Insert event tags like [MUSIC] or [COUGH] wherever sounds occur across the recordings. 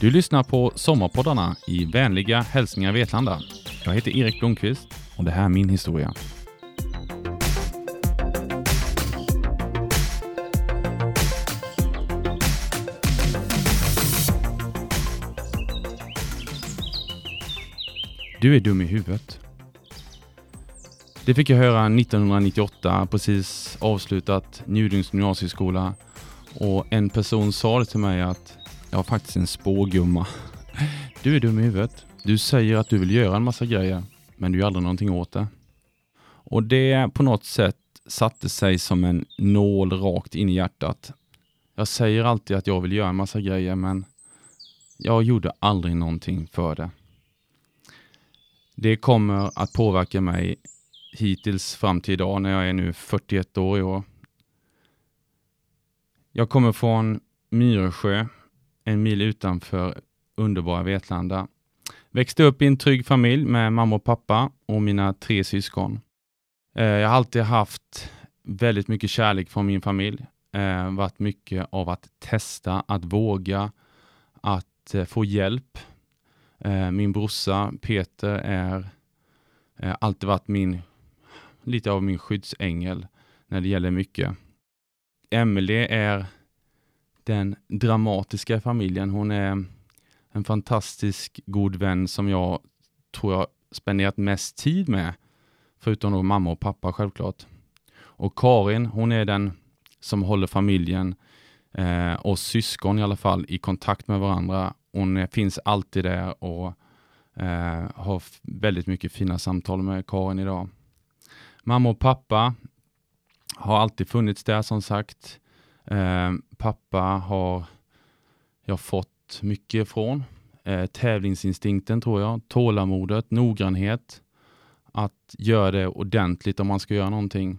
Du lyssnar på Sommarpoddarna i vänliga hälsningar Vetlanda. Jag heter Erik Blomqvist och det här är min historia. Du är dum i huvudet. Det fick jag höra 1998, precis avslutat Njudungs gymnasieskola. Och en person sa det till mig att jag har faktiskt en spågumma. Du är dum i huvudet. Du säger att du vill göra en massa grejer, men du gör aldrig någonting åt det. Och det på något sätt satte sig som en nål rakt in i hjärtat. Jag säger alltid att jag vill göra en massa grejer, men jag gjorde aldrig någonting för det. Det kommer att påverka mig hittills fram till idag när jag är nu 41 år i år. Jag kommer från Myresjö, en mil utanför underbara Vetlanda. Växte upp i en trygg familj med mamma och pappa och mina tre syskon. Eh, jag har alltid haft väldigt mycket kärlek från min familj. Eh, varit mycket av att testa, att våga, att eh, få hjälp. Eh, min brorsa Peter är eh, alltid varit min, lite av min skyddsängel när det gäller mycket. Emelie är den dramatiska i familjen. Hon är en fantastisk god vän som jag tror jag spenderat mest tid med, förutom då mamma och pappa självklart. Och Karin, hon är den som håller familjen, eh, och syskon i alla fall, i kontakt med varandra. Hon är, finns alltid där och eh, har väldigt mycket fina samtal med Karin idag. Mamma och pappa har alltid funnits där som sagt. Eh, pappa har jag fått mycket från. Eh, tävlingsinstinkten tror jag, tålamodet, noggrannhet, att göra det ordentligt om man ska göra någonting.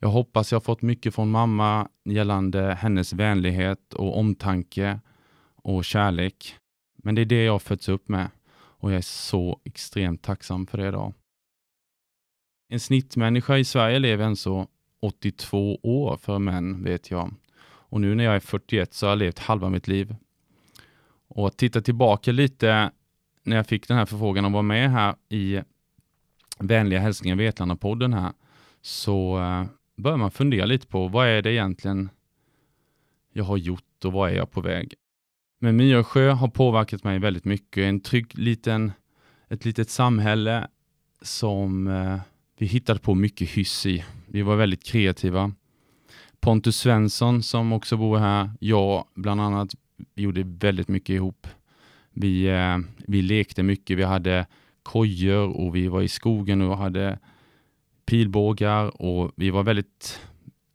Jag hoppas jag fått mycket från mamma gällande hennes vänlighet och omtanke och kärlek. Men det är det jag fötts upp med och jag är så extremt tacksam för det idag. En snittmänniska i Sverige lever än så 82 år för män, vet jag. Och nu när jag är 41 så har jag levt halva mitt liv. Och att titta tillbaka lite när jag fick den här förfrågan att vara med här i Vänliga hälsningar Vetlanda-podden här, så eh, börjar man fundera lite på vad är det egentligen jag har gjort och vad är jag på väg? Men Myresjö har påverkat mig väldigt mycket. En trygg liten, ett litet samhälle som eh, vi hittade på mycket hyss i. Vi var väldigt kreativa. Pontus Svensson som också bor här, jag bland annat, vi gjorde väldigt mycket ihop. Vi, eh, vi lekte mycket, vi hade kojor och vi var i skogen och hade pilbågar och vi var väldigt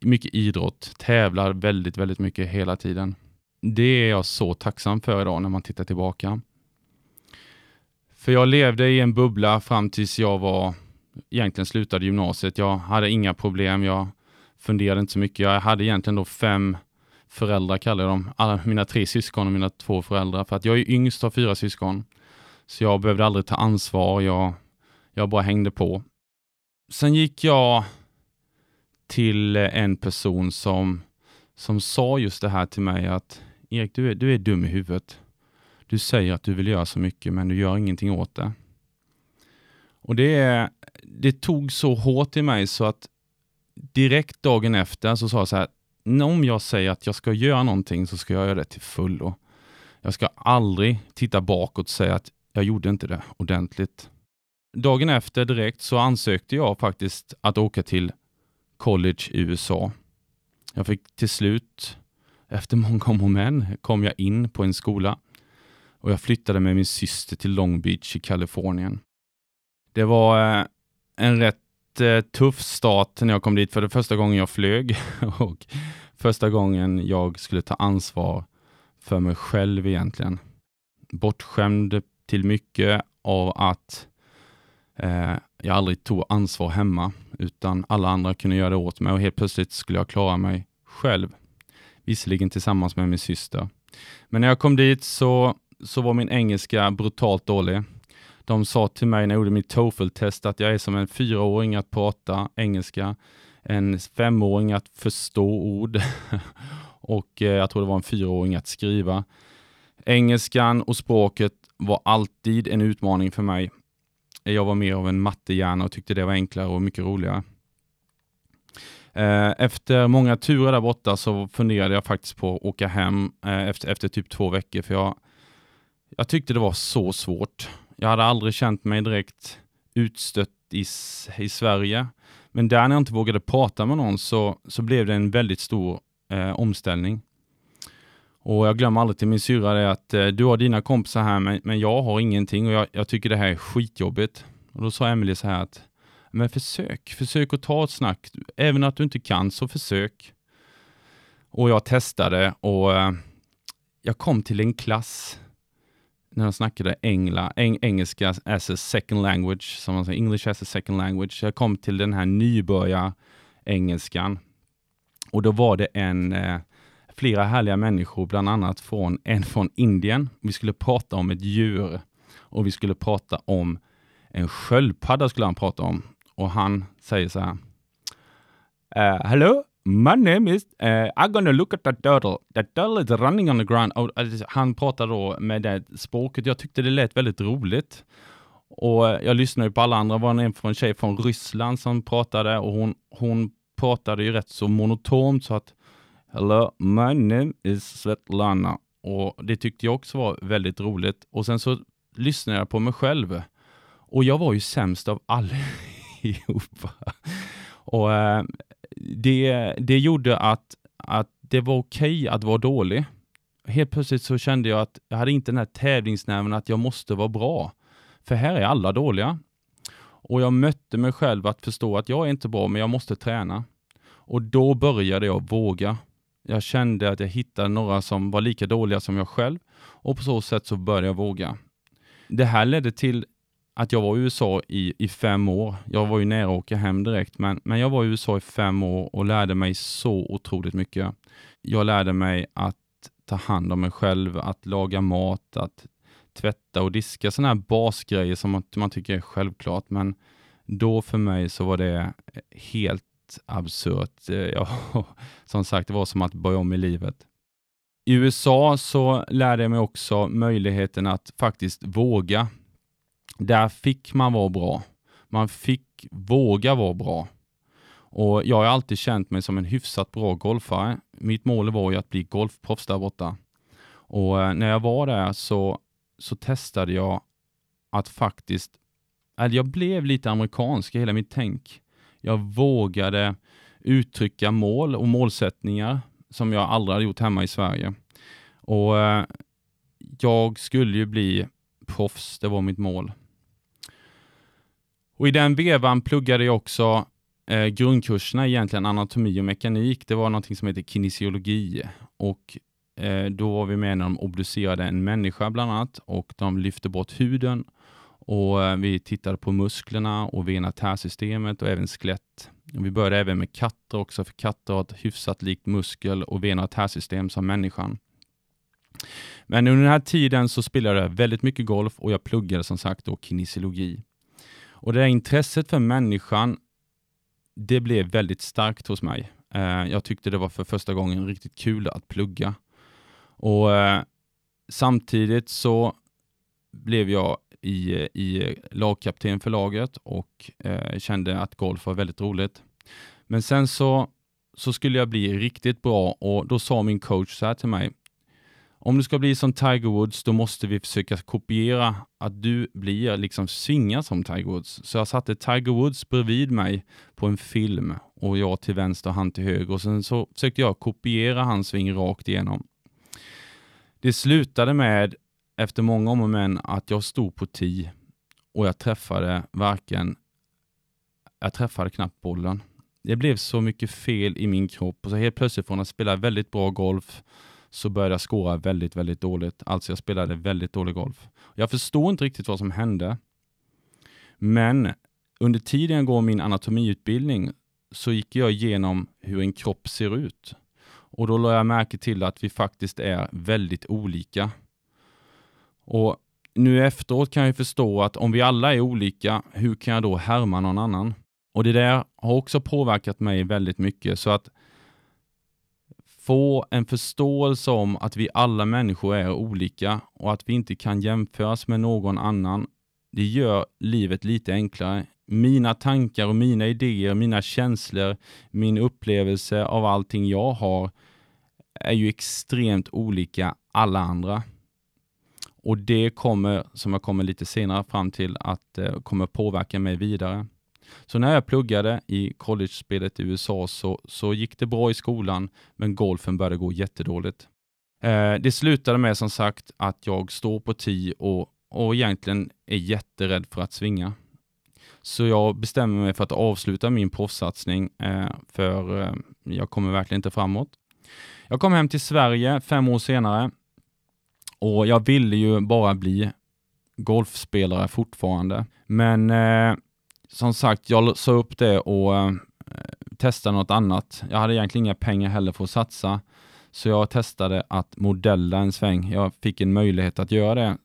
mycket idrott, tävlar väldigt, väldigt mycket hela tiden. Det är jag så tacksam för idag när man tittar tillbaka. För jag levde i en bubbla fram tills jag var egentligen slutade gymnasiet. Jag hade inga problem. Jag funderade inte så mycket. Jag hade egentligen då fem föräldrar, kallar jag dem. Alla mina tre syskon och mina två föräldrar. För att jag är yngst av fyra syskon. Så jag behövde aldrig ta ansvar. Jag, jag bara hängde på. Sen gick jag till en person som, som sa just det här till mig att Erik, du är, du är dum i huvudet. Du säger att du vill göra så mycket, men du gör ingenting åt det. Och det, det tog så hårt i mig så att direkt dagen efter så sa jag så här, om jag säger att jag ska göra någonting så ska jag göra det till fullo. Jag ska aldrig titta bakåt och säga att jag gjorde inte det ordentligt. Dagen efter direkt så ansökte jag faktiskt att åka till college i USA. Jag fick till slut, efter många om och men, kom jag in på en skola och jag flyttade med min syster till Long Beach i Kalifornien. Det var eh, en rätt Eh, tuff start när jag kom dit för det första gången jag flög [LAUGHS] och första gången jag skulle ta ansvar för mig själv egentligen. Bortskämd till mycket av att eh, jag aldrig tog ansvar hemma, utan alla andra kunde göra det åt mig och helt plötsligt skulle jag klara mig själv. Visserligen tillsammans med min syster. Men när jag kom dit så, så var min engelska brutalt dålig. De sa till mig när jag gjorde mitt TOEFL-test att jag är som en fyraåring att prata engelska, en femåring att förstå ord [LAUGHS] och eh, jag tror det var en fyraåring att skriva. Engelskan och språket var alltid en utmaning för mig. Jag var mer av en mattehjärna och tyckte det var enklare och mycket roligare. Eh, efter många turer där borta så funderade jag faktiskt på att åka hem eh, efter, efter typ två veckor för jag, jag tyckte det var så svårt. Jag hade aldrig känt mig direkt utstött i, i Sverige. Men där när jag inte vågade prata med någon så, så blev det en väldigt stor eh, omställning. Och jag glömmer aldrig till min syrra det att eh, du har dina kompisar här men, men jag har ingenting och jag, jag, tycker det här är skitjobbigt. Och då sa Emelie så här att men försök, försök att ta ett snack. Även att du inte kan så försök. Och jag testade och eh, jag kom till en klass när de snackade engla, eng, engelska as a second language, som man säger, English as a second language. Jag kom till den här nybörjar engelskan och då var det en eh, flera härliga människor, bland annat från en från Indien. Vi skulle prata om ett djur och vi skulle prata om en sköldpadda skulle han prata om och han säger så här. Uh, hello, my name is, uh, I'm gonna look at that turtle. That turtle is running on the ground. Och, eh, han pratar då med det språket. Jag tyckte det lät väldigt roligt. Och eh, jag lyssnade på alla andra. Det var en från tjej från Ryssland som pratade och hon, hon pratade ju rätt så monotont så att Hello, my name is Svetlana. Och det tyckte jag också var väldigt roligt. Och sen så lyssnade jag på mig själv. Och jag var ju sämst av allihopa. [LAUGHS] Och eh, det, det gjorde att, att det var okej okay att vara dålig. Helt plötsligt så kände jag att jag hade inte den här tävlingsnerven att jag måste vara bra. För här är alla dåliga. Och jag mötte mig själv att förstå att jag är inte bra, men jag måste träna. Och då började jag våga. Jag kände att jag hittade några som var lika dåliga som jag själv och på så sätt så började jag våga. Det här ledde till att jag var i USA i, i fem år. Jag var ju nära att åka hem direkt, men, men jag var i USA i fem år och lärde mig så otroligt mycket. Jag lärde mig att ta hand om mig själv, att laga mat, att tvätta och diska, sådana här basgrejer som man, man tycker är självklart, men då för mig så var det helt absurt. Eh, ja, [LAUGHS] som sagt, det var som att börja om i livet. I USA så lärde jag mig också möjligheten att faktiskt våga. Där fick man vara bra. Man fick våga vara bra. Och Jag har alltid känt mig som en hyfsat bra golfare. Mitt mål var ju att bli golfproffs där borta. Och eh, när jag var där så, så testade jag att faktiskt, eller jag blev lite amerikansk i hela mitt tänk. Jag vågade uttrycka mål och målsättningar som jag aldrig hade gjort hemma i Sverige. Och eh, Jag skulle ju bli proffs, det var mitt mål. Och I den vevan pluggade jag också eh, grundkurserna, egentligen anatomi och mekanik. Det var något som heter kinesiologi och eh, då var vi med när de obducerade en människa bland annat och de lyfte bort huden och eh, vi tittade på musklerna och venatärsystemet och även skelett. Och vi började även med katter också, för katter har ett hyfsat likt muskel och venatärssystem som människan. Men under den här tiden så spelade jag väldigt mycket golf och jag pluggade som sagt då kinesiologi. Och det här intresset för människan, det blev väldigt starkt hos mig. Eh, jag tyckte det var för första gången riktigt kul att plugga. Och eh, samtidigt så blev jag i, i lagkapten för laget och eh, kände att golf var väldigt roligt. Men sen så, så skulle jag bli riktigt bra och då sa min coach så här till mig. Om du ska bli som Tiger Woods, då måste vi försöka kopiera att du blir liksom svinga som Tiger Woods. Så jag satte Tiger Woods bredvid mig på en film och jag till vänster och han till höger och sen så försökte jag kopiera hans sving rakt igenom. Det slutade med efter många om och men att jag stod på tee och jag träffade varken, jag träffade knappt bollen. Det blev så mycket fel i min kropp och så helt plötsligt från att spela väldigt bra golf så började jag skåra väldigt, väldigt dåligt. Alltså jag spelade väldigt dålig golf. Jag förstår inte riktigt vad som hände. Men under tiden jag går min anatomiutbildning så gick jag igenom hur en kropp ser ut. Och då lade jag märke till att vi faktiskt är väldigt olika. Och nu efteråt kan jag förstå att om vi alla är olika, hur kan jag då härma någon annan? Och det där har också påverkat mig väldigt mycket. Så att få en förståelse om att vi alla människor är olika och att vi inte kan jämföras med någon annan, det gör livet lite enklare. Mina tankar och mina idéer, mina känslor, min upplevelse av allting jag har är ju extremt olika alla andra. Och det kommer, som jag kommer lite senare fram till, att eh, kommer påverka mig vidare. Så när jag pluggade i college-spelet i USA så, så gick det bra i skolan, men golfen började gå jättedåligt. Eh, det slutade med som sagt att jag står på tee och, och egentligen är jätterädd för att svinga. Så jag bestämmer mig för att avsluta min proffssatsning, eh, för eh, jag kommer verkligen inte framåt. Jag kom hem till Sverige fem år senare och jag ville ju bara bli golfspelare fortfarande. Men eh, som sagt, jag sa upp det och eh, testade något annat. Jag hade egentligen inga pengar heller för att satsa, så jag testade att modella en sväng. Jag fick en möjlighet att göra det.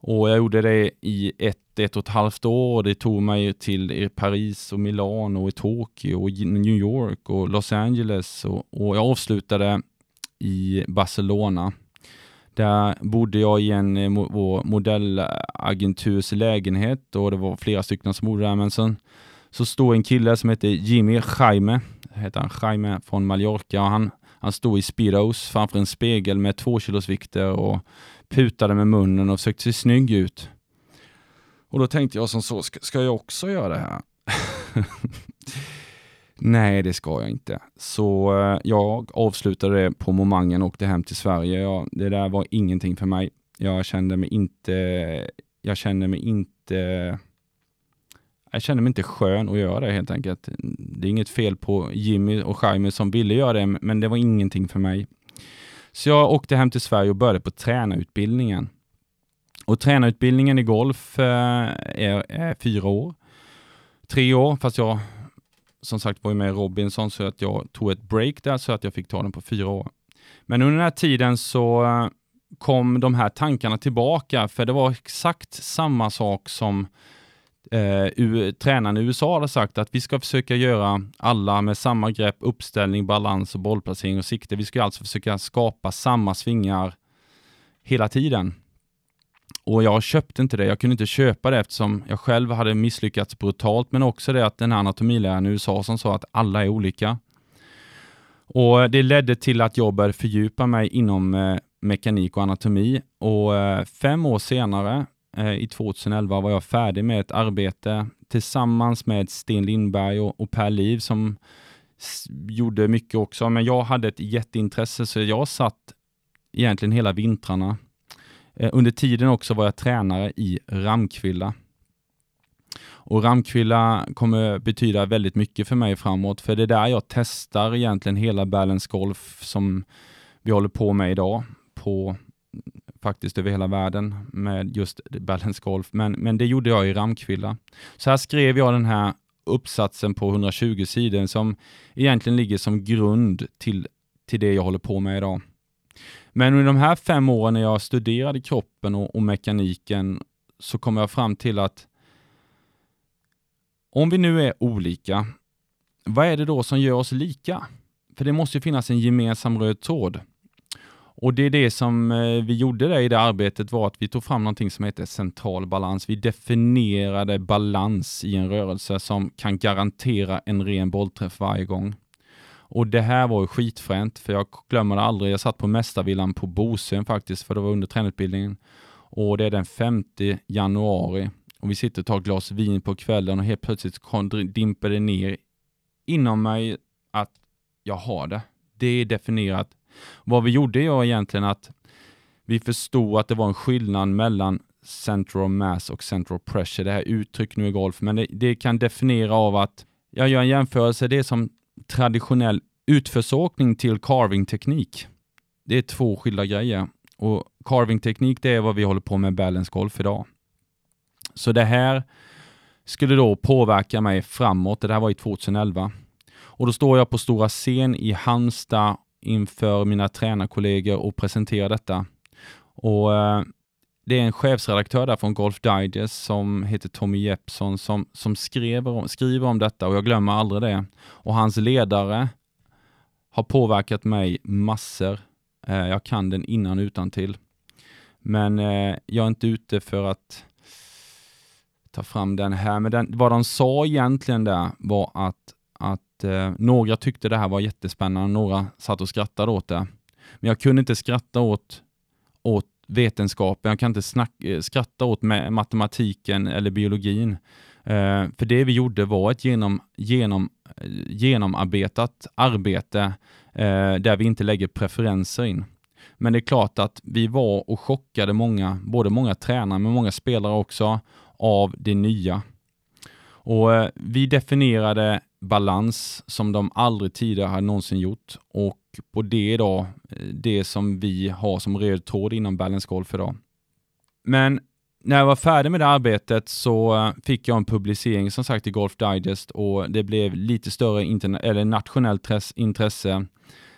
Och jag gjorde det i ett, ett och ett halvt år och det tog mig till Paris och Milano och Tokyo och New York och Los Angeles och, och jag avslutade i Barcelona. Där bodde jag i en eh, vår modellagenturs lägenhet och det var flera stycken som bodde där. Men sen så stod en kille som hette Jimmy Jaime, heter han, Jaime från Mallorca och han, han stod i Speedos framför en spegel med två kilos vikter och putade med munnen och försökte se snygg ut. Och då tänkte jag som så, ska jag också göra det här? [LAUGHS] Nej, det ska jag inte. Så eh, jag avslutade det på momangen och åkte hem till Sverige. Ja, det där var ingenting för mig. Jag kände mig inte, jag kände mig inte, jag kände mig inte skön att göra det helt enkelt. Det är inget fel på Jimmy och Jaime som ville göra det, men det var ingenting för mig. Så jag åkte hem till Sverige och började på tränarutbildningen. Och tränarutbildningen i golf eh, är, är fyra år. Tre år, fast jag som sagt var ju med i Robinson så att jag tog ett break där så att jag fick ta den på fyra år. Men under den här tiden så eh, kom de här tankarna tillbaka för det var exakt samma sak som eh, tränaren i USA hade sagt att vi ska försöka göra alla med samma grepp, uppställning, balans och bollplacering och sikte. Vi ska alltså försöka skapa samma svingar hela tiden. Och jag köpte inte det. Jag kunde inte köpa det eftersom jag själv hade misslyckats brutalt, men också det att den här anatomiläraren i USA som sa att alla är olika. Och eh, Det ledde till att jag började fördjupa mig inom eh, mekanik och anatomi och eh, fem år senare, eh, i 2011, var jag färdig med ett arbete tillsammans med Sten Lindberg och, och Per Liv som gjorde mycket också, men jag hade ett jätteintresse så jag satt egentligen hela vintrarna Eh, under tiden också var jag tränare i Ramkvilla. Och Ramkvilla kommer betyda väldigt mycket för mig framåt, för det är där jag testar egentligen hela balance golf som vi håller på med idag, på faktiskt över hela världen med just balance golf. Men, men det gjorde jag i Ramkvilla. Så här skrev jag den här uppsatsen på 120 sidor som egentligen ligger som grund till, till det jag håller på med idag. Men under de här fem åren när jag studerade kroppen och, och mekaniken så kom jag fram till att om vi nu är olika, vad är det då som gör oss lika? För det måste ju finnas en gemensam röd tråd. Och det är det som eh, vi gjorde där i det arbetet var att vi tog fram någonting som heter central balans. Vi definierade balans i en rörelse som kan garantera en ren bollträff varje gång. Och det här var ju skitfränt, för jag glömmer det aldrig. Jag satt på Mästarvillan på Bosön faktiskt, för det var under tränarutbildningen. Och det är den 5 januari. Och vi sitter och tar ett glas vin på kvällen och helt plötsligt dimper det ner inom mig att jag har det. Det är definierat. Vad vi gjorde var egentligen att vi förstod att det var en skillnad mellan central mass och central pressure. Det här uttryck nu i golf, men det, det kan definiera av att jag gör en jämförelse. Det är som traditionell utförsåkning till carvingteknik. Det är två skilda grejer. Och carvingteknik det är vad vi håller på med balance golf idag. Så det här skulle då påverka mig framåt. Det här var i 2011. Och då står jag på stora scen i Halmstad inför mina tränarkollegor och presenterar detta. Och eh, det är en chefsredaktör där från Golf Digest som heter Tommy Jeppsson som, som skriver, om, skriver om detta och jag glömmer aldrig det. Och hans ledare har påverkat mig massor. Eh, jag kan den innan utan till. Men eh, jag är inte ute för att ta fram den här. Men den, vad de sa egentligen där var att, att eh, några tyckte det här var jättespännande, några satt och skrattade åt det. Men jag kunde inte skratta åt, åt vetenskapen, jag kan inte snack, eh, skratta åt matematiken eller biologin. Eh, för det vi gjorde var ett genom, genom, eh, genomarbetat arbete eh, där vi inte lägger preferenser in. Men det är klart att vi var och chockade många, både många tränare men många spelare också, av det nya. Och eh, Vi definierade balans som de aldrig tidigare hade någonsin gjort och på det då, eh, det som vi har som röd tråd inom Balance Golf idag. Men när jag var färdig med det arbetet så eh, fick jag en publicering som sagt i Golf Digest och det blev lite större eller nationellt intresse,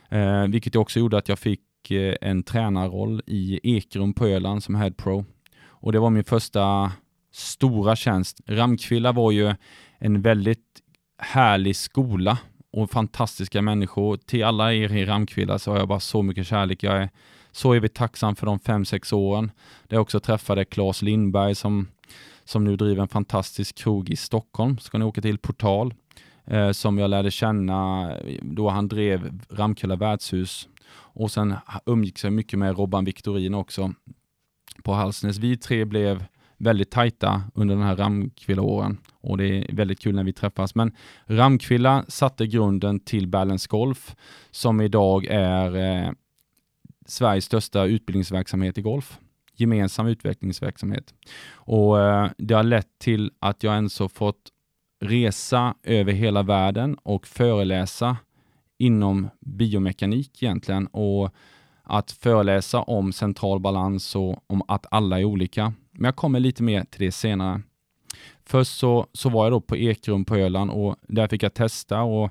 eh, vilket också gjorde att jag fick eh, en tränarroll i Ekerum på Öland som head pro. Och det var min första stora tjänst. Ramkvilla var ju en väldigt härlig skola och fantastiska människor. Till alla er i Ramkvilla så har jag bara så mycket kärlek. Jag är så evigt tacksam för de fem, sex åren. Där jag också träffade Claes Lindberg som, som nu driver en fantastisk krog i Stockholm. Ska ni åka till Portal eh, som jag lärde känna då han drev Ramkulla värdshus. Och sen umgicks jag mycket med Robban Victorin också på Halsnäs. Vi tre blev väldigt tajta under den här Ramkvilla-åren och det är väldigt kul när vi träffas. Men Ramkvilla satte grunden till Balance Golf som idag är eh, Sveriges största utbildningsverksamhet i golf. Gemensam utvecklingsverksamhet. Och eh, det har lett till att jag ens har fått resa över hela världen och föreläsa inom biomekanik egentligen och att föreläsa om central balans och om att alla är olika. Men jag kommer lite mer till det senare. Först så, så var jag då på Ekrum på Öland och där fick jag testa och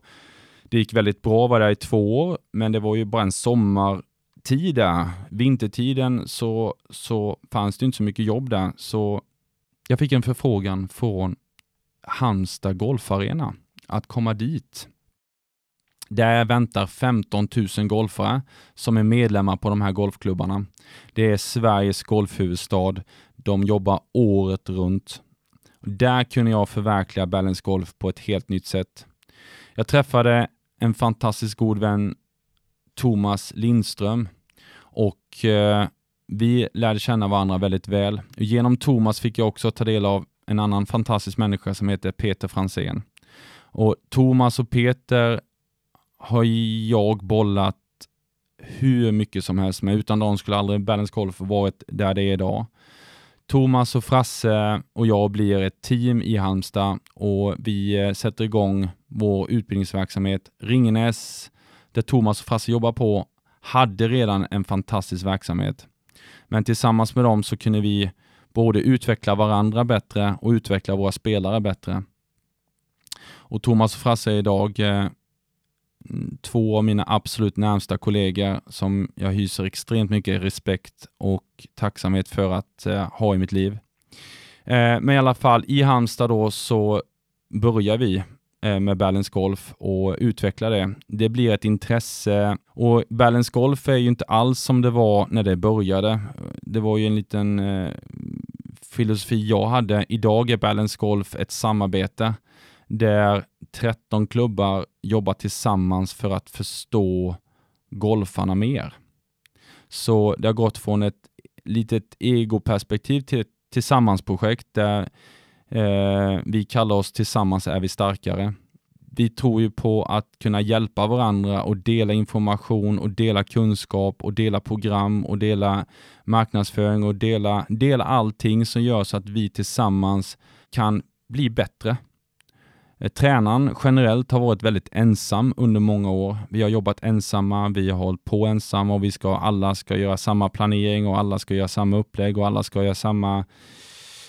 det gick väldigt bra, var där i två år, men det var ju bara en sommartid där. Vintertiden så, så fanns det inte så mycket jobb där, så jag fick en förfrågan från Halmstad Golfarena att komma dit. Där väntar 15 000 golfare som är medlemmar på de här golfklubbarna. Det är Sveriges golfhuvudstad. De jobbar året runt. Där kunde jag förverkliga Balance Golf på ett helt nytt sätt. Jag träffade en fantastiskt god vän, Thomas Lindström, och eh, vi lärde känna varandra väldigt väl. Genom Thomas fick jag också ta del av en annan fantastisk människa som heter Peter Fransén. Och Thomas och Peter har jag bollat hur mycket som helst med. Utan dem skulle aldrig Balance Golf varit där det är idag. Thomas och Frasse och jag blir ett team i Halmstad och vi eh, sätter igång vår utbildningsverksamhet. Ringenäs, där Thomas och Frasse jobbar på, hade redan en fantastisk verksamhet. Men tillsammans med dem så kunde vi både utveckla varandra bättre och utveckla våra spelare bättre. Och Thomas och Frasse är idag eh, två av mina absolut närmsta kollegor som jag hyser extremt mycket respekt och tacksamhet för att eh, ha i mitt liv. Eh, men i alla fall, i Halmstad då så börjar vi eh, med Balance Golf och utvecklar det. Det blir ett intresse och Balance Golf är ju inte alls som det var när det började. Det var ju en liten eh, filosofi jag hade. Idag är Balance Golf ett samarbete där 13 klubbar jobbar tillsammans för att förstå golfarna mer. Så det har gått från ett litet egoperspektiv till ett tillsammansprojekt där eh, vi kallar oss Tillsammans är vi starkare. Vi tror ju på att kunna hjälpa varandra och dela information och dela kunskap och dela program och dela marknadsföring och dela, dela allting som gör så att vi tillsammans kan bli bättre Eh, tränaren generellt har varit väldigt ensam under många år. Vi har jobbat ensamma, vi har hållit på ensamma och vi ska, alla ska göra samma planering och alla ska göra samma upplägg och alla ska göra samma,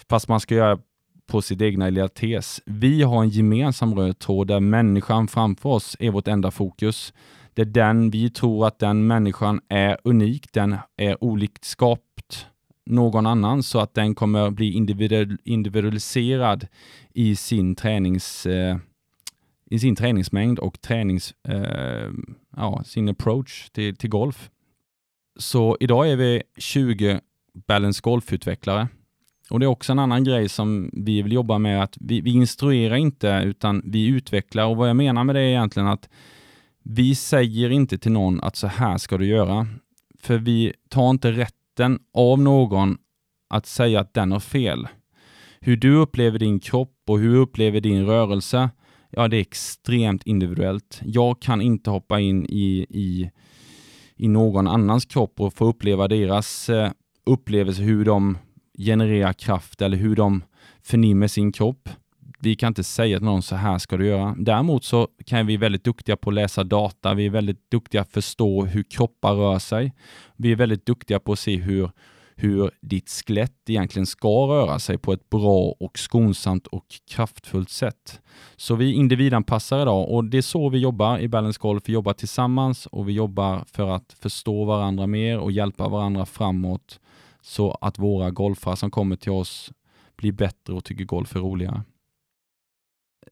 fast man ska göra på sitt egna lilla tes. Vi har en gemensam röd tråd där människan framför oss är vårt enda fokus. Det är den vi tror att den människan är unik, den är olikt skapt någon annan så att den kommer bli individualiserad i sin tränings, eh, i sin träningsmängd och tränings, eh, ja, sin approach till, till golf. Så idag är vi 20 Balance Golf-utvecklare. Och det är också en annan grej som vi vill jobba med, att vi, vi instruerar inte utan vi utvecklar. Och vad jag menar med det är egentligen att vi säger inte till någon att så här ska du göra. För vi tar inte rätt rätten av någon att säga att den har fel. Hur du upplever din kropp och hur du upplever din rörelse, ja det är extremt individuellt. Jag kan inte hoppa in i, i, i någon annans kropp och få uppleva deras eh, upplevelse, hur de genererar kraft eller hur de förnimmer sin kropp. Vi kan inte säga till någon så här ska du göra. Däremot så kan vi väldigt duktiga på att läsa data. Vi är väldigt duktiga att förstå hur kroppar rör sig. Vi är väldigt duktiga på att se hur hur ditt skelett egentligen ska röra sig på ett bra och skonsamt och kraftfullt sätt. Så vi individanpassar idag och det är så vi jobbar i Balance Golf. Vi jobbar tillsammans och vi jobbar för att förstå varandra mer och hjälpa varandra framåt så att våra golfare som kommer till oss blir bättre och tycker golf är roligare.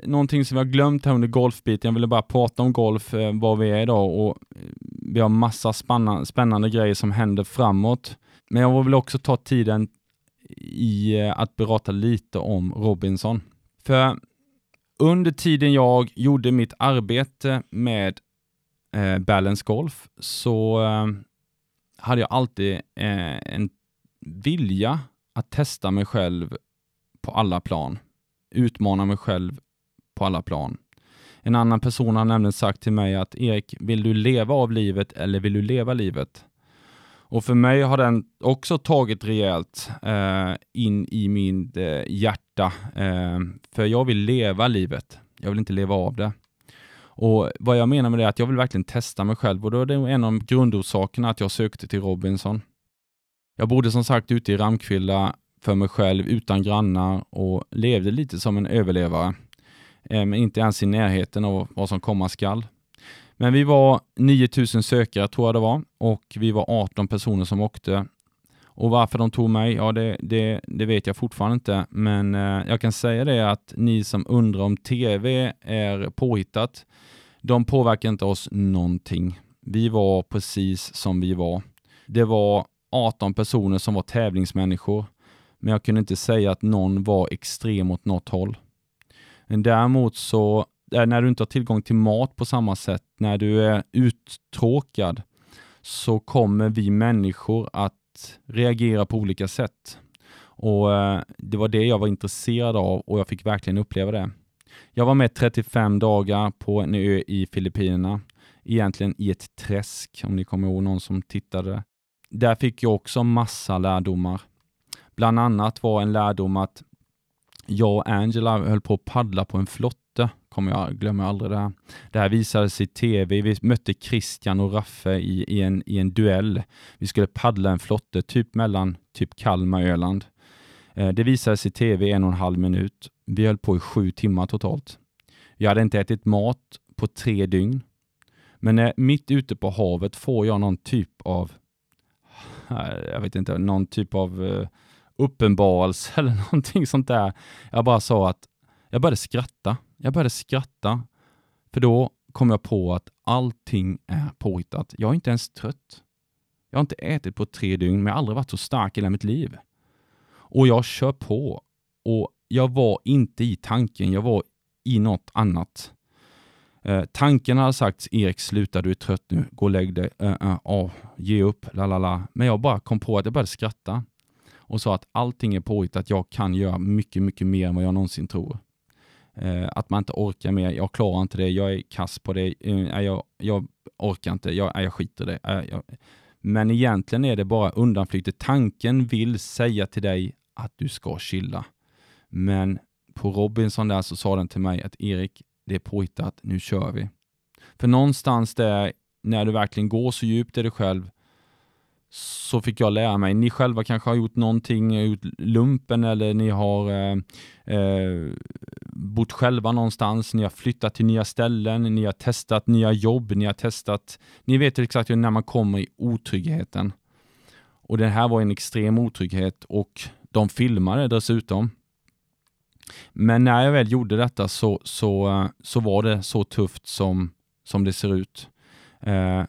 Någonting som vi har glömt här under golfbiten, jag ville bara prata om golf, eh, var vi är idag och eh, vi har massa spännande, spännande grejer som händer framåt. Men jag vill också ta tiden i eh, att berätta lite om Robinson. För under tiden jag gjorde mitt arbete med eh, Balance Golf så eh, hade jag alltid eh, en vilja att testa mig själv på alla plan. Utmana mig själv på alla plan. En annan person har nämligen sagt till mig att Erik, vill du leva av livet eller vill du leva livet? Och för mig har den också tagit rejält eh, in i min eh, hjärta. Eh, för jag vill leva livet. Jag vill inte leva av det. Och Vad jag menar med det är att jag vill verkligen testa mig själv och då är det en av grundorsakerna att jag sökte till Robinson. Jag bodde som sagt ute i Ramkvilla för mig själv utan grannar och levde lite som en överlevare. Men inte ens i närheten av vad som komma skall. Men vi var 9000 sökare tror jag det var och vi var 18 personer som åkte. Och varför de tog mig, ja det, det, det vet jag fortfarande inte. Men eh, jag kan säga det att ni som undrar om TV är påhittat, de påverkar inte oss någonting. Vi var precis som vi var. Det var 18 personer som var tävlingsmänniskor, men jag kunde inte säga att någon var extrem åt något håll. Men däremot så eh, när du inte har tillgång till mat på samma sätt, när du är uttråkad, så kommer vi människor att reagera på olika sätt. Och eh, Det var det jag var intresserad av och jag fick verkligen uppleva det. Jag var med 35 dagar på en ö i Filippinerna, egentligen i ett träsk, om ni kommer ihåg någon som tittade. Där fick jag också massa lärdomar. Bland annat var en lärdom att jag och Angela höll på att paddla på en flotte kommer jag glömmer aldrig det här. Det här visades i tv. Vi mötte Christian och Raffe i, i, en, i en duell. Vi skulle paddla en flotte typ mellan typ Kalmar och Öland. Eh, det visades i tv en och en halv minut. Vi höll på i sju timmar totalt. Jag hade inte ätit mat på tre dygn. Men när, mitt ute på havet får jag någon typ av, jag vet inte, någon typ av uh, uppenbarelse [LAUGHS] eller någonting sånt där. Jag bara sa att jag började skratta. Jag började skratta, för då kom jag på att allting är påhittat. Jag är inte ens trött. Jag har inte ätit på tre dygn, men jag har aldrig varit så stark i hela mitt liv. Och jag kör på. Och jag var inte i tanken, jag var i något annat. Eh, tanken hade sagt, Erik sluta, du är trött nu, gå och lägg dig, uh, uh, uh, ge upp, la la la. Men jag bara kom på att jag började skratta och sa att allting är påhittat, jag kan göra mycket, mycket mer än vad jag någonsin tror. Eh, att man inte orkar mer, jag klarar inte det, jag är kass på det, eh, jag, jag orkar inte, jag, jag skiter i det. Eh, jag. Men egentligen är det bara undanflykter. Tanken vill säga till dig att du ska chilla. Men på Robinson där så sa den till mig att Erik, det är påhittat, nu kör vi. För någonstans där, när du verkligen går så djupt i dig själv, så fick jag lära mig. Ni själva kanske har gjort någonting, gjort lumpen eller ni har eh, eh, bott själva någonstans, ni har flyttat till nya ställen, ni har testat nya jobb, ni har testat, ni vet exakt när man kommer i otryggheten. Och det här var en extrem otrygghet och de filmade dessutom. Men när jag väl gjorde detta så, så, eh, så var det så tufft som, som det ser ut. Eh,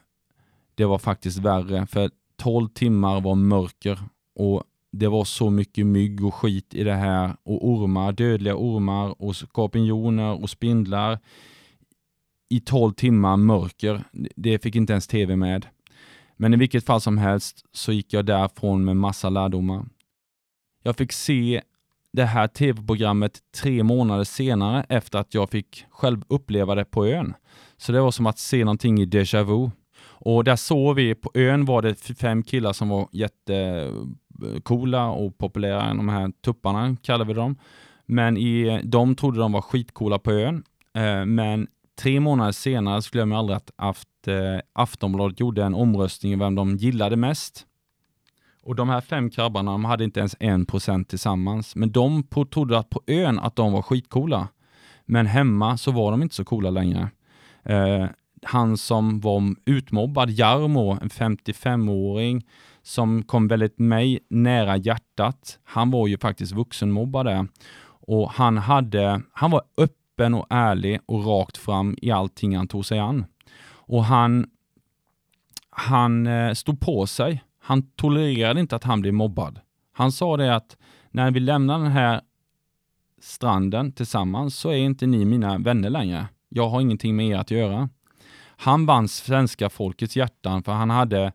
det var faktiskt värre, för 12 timmar var mörker och det var så mycket mygg och skit i det här och ormar, dödliga ormar och skorpioner och spindlar i 12 timmar mörker. Det fick inte ens tv med. Men i vilket fall som helst så gick jag därifrån med massa lärdomar. Jag fick se det här tv-programmet tre månader senare efter att jag fick själv uppleva det på ön. Så det var som att se någonting i déjà vu. Och där såg vi, på ön var det fem killar som var jättecoola och populära, de här tupparna kallar vi dem. Men i, de trodde de var skitcoola på ön. Eh, men tre månader senare så glömmer jag aldrig att, aft, eh, Aftonbladet gjorde en omröstning om vem de gillade mest. Och de här fem krabbarna, de hade inte ens en procent tillsammans. Men de på, trodde att på ön att de var skitcoola. Men hemma så var de inte så coola längre. Eh, han som var utmobbad, Jarmo, en 55-åring som kom väldigt mig nära hjärtat. Han var ju faktiskt vuxenmobbad där. Och han, hade, han var öppen och ärlig och rakt fram i allting han tog sig an. Och han, han eh, stod på sig. Han tolererade inte att han blev mobbad. Han sa det att när vi lämnar den här stranden tillsammans så är inte ni mina vänner längre. Jag har ingenting med er att göra. Han vann svenska folkets hjärtan för han hade,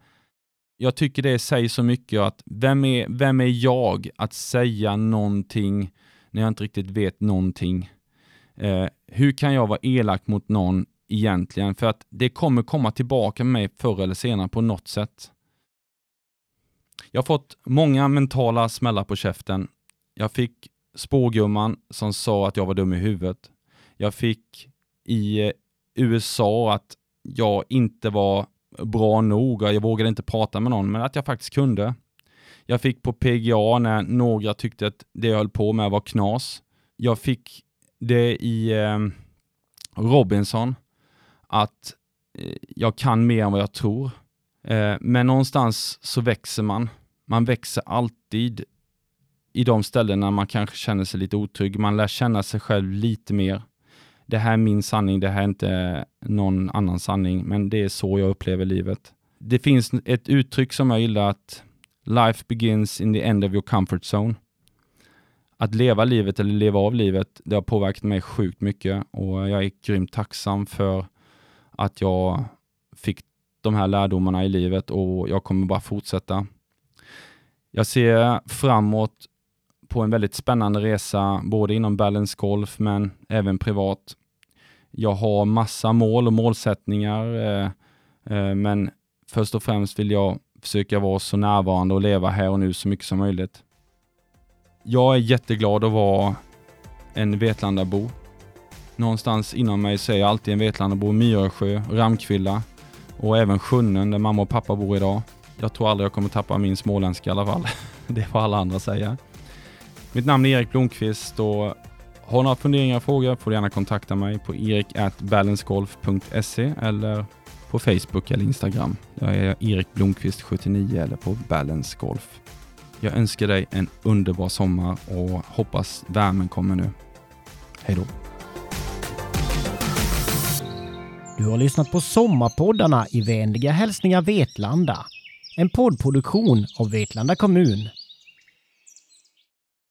jag tycker det säger så mycket att vem är, vem är jag att säga någonting när jag inte riktigt vet någonting? Eh, hur kan jag vara elak mot någon egentligen? För att det kommer komma tillbaka med mig förr eller senare på något sätt. Jag har fått många mentala smällar på käften. Jag fick spågumman som sa att jag var dum i huvudet. Jag fick i eh, USA att jag inte var bra nog och jag vågade inte prata med någon, men att jag faktiskt kunde. Jag fick på PGA när några tyckte att det jag höll på med var knas. Jag fick det i eh, Robinson, att eh, jag kan mer än vad jag tror. Eh, men någonstans så växer man. Man växer alltid i de ställena man kanske känner sig lite otrygg. Man lär känna sig själv lite mer det här är min sanning, det här är inte någon annan sanning, men det är så jag upplever livet. Det finns ett uttryck som jag gillar att life begins in the end of your comfort zone. Att leva livet eller leva av livet, det har påverkat mig sjukt mycket och jag är grymt tacksam för att jag fick de här lärdomarna i livet och jag kommer bara fortsätta. Jag ser framåt på en väldigt spännande resa, både inom balance golf men även privat. Jag har massa mål och målsättningar, eh, eh, men först och främst vill jag försöka vara så närvarande och leva här och nu så mycket som möjligt. Jag är jätteglad att vara en Vetlandabo. Någonstans inom mig så är jag alltid en Vetlandabo, Myresjö, Ramkvilla och även Sjunnen där mamma och pappa bor idag. Jag tror aldrig jag kommer tappa min småländska i alla fall. [LAUGHS] Det får alla andra säga. Mitt namn är Erik Blomqvist och har några funderingar och frågor får du gärna kontakta mig på erik.balancegolf.se eller på Facebook eller Instagram. Jag är Erik Blomqvist79 eller på Balance Golf. Jag önskar dig en underbar sommar och hoppas värmen kommer nu. Hej då! Du har lyssnat på Sommarpoddarna i vänliga hälsningar Vetlanda. En poddproduktion av Vetlanda kommun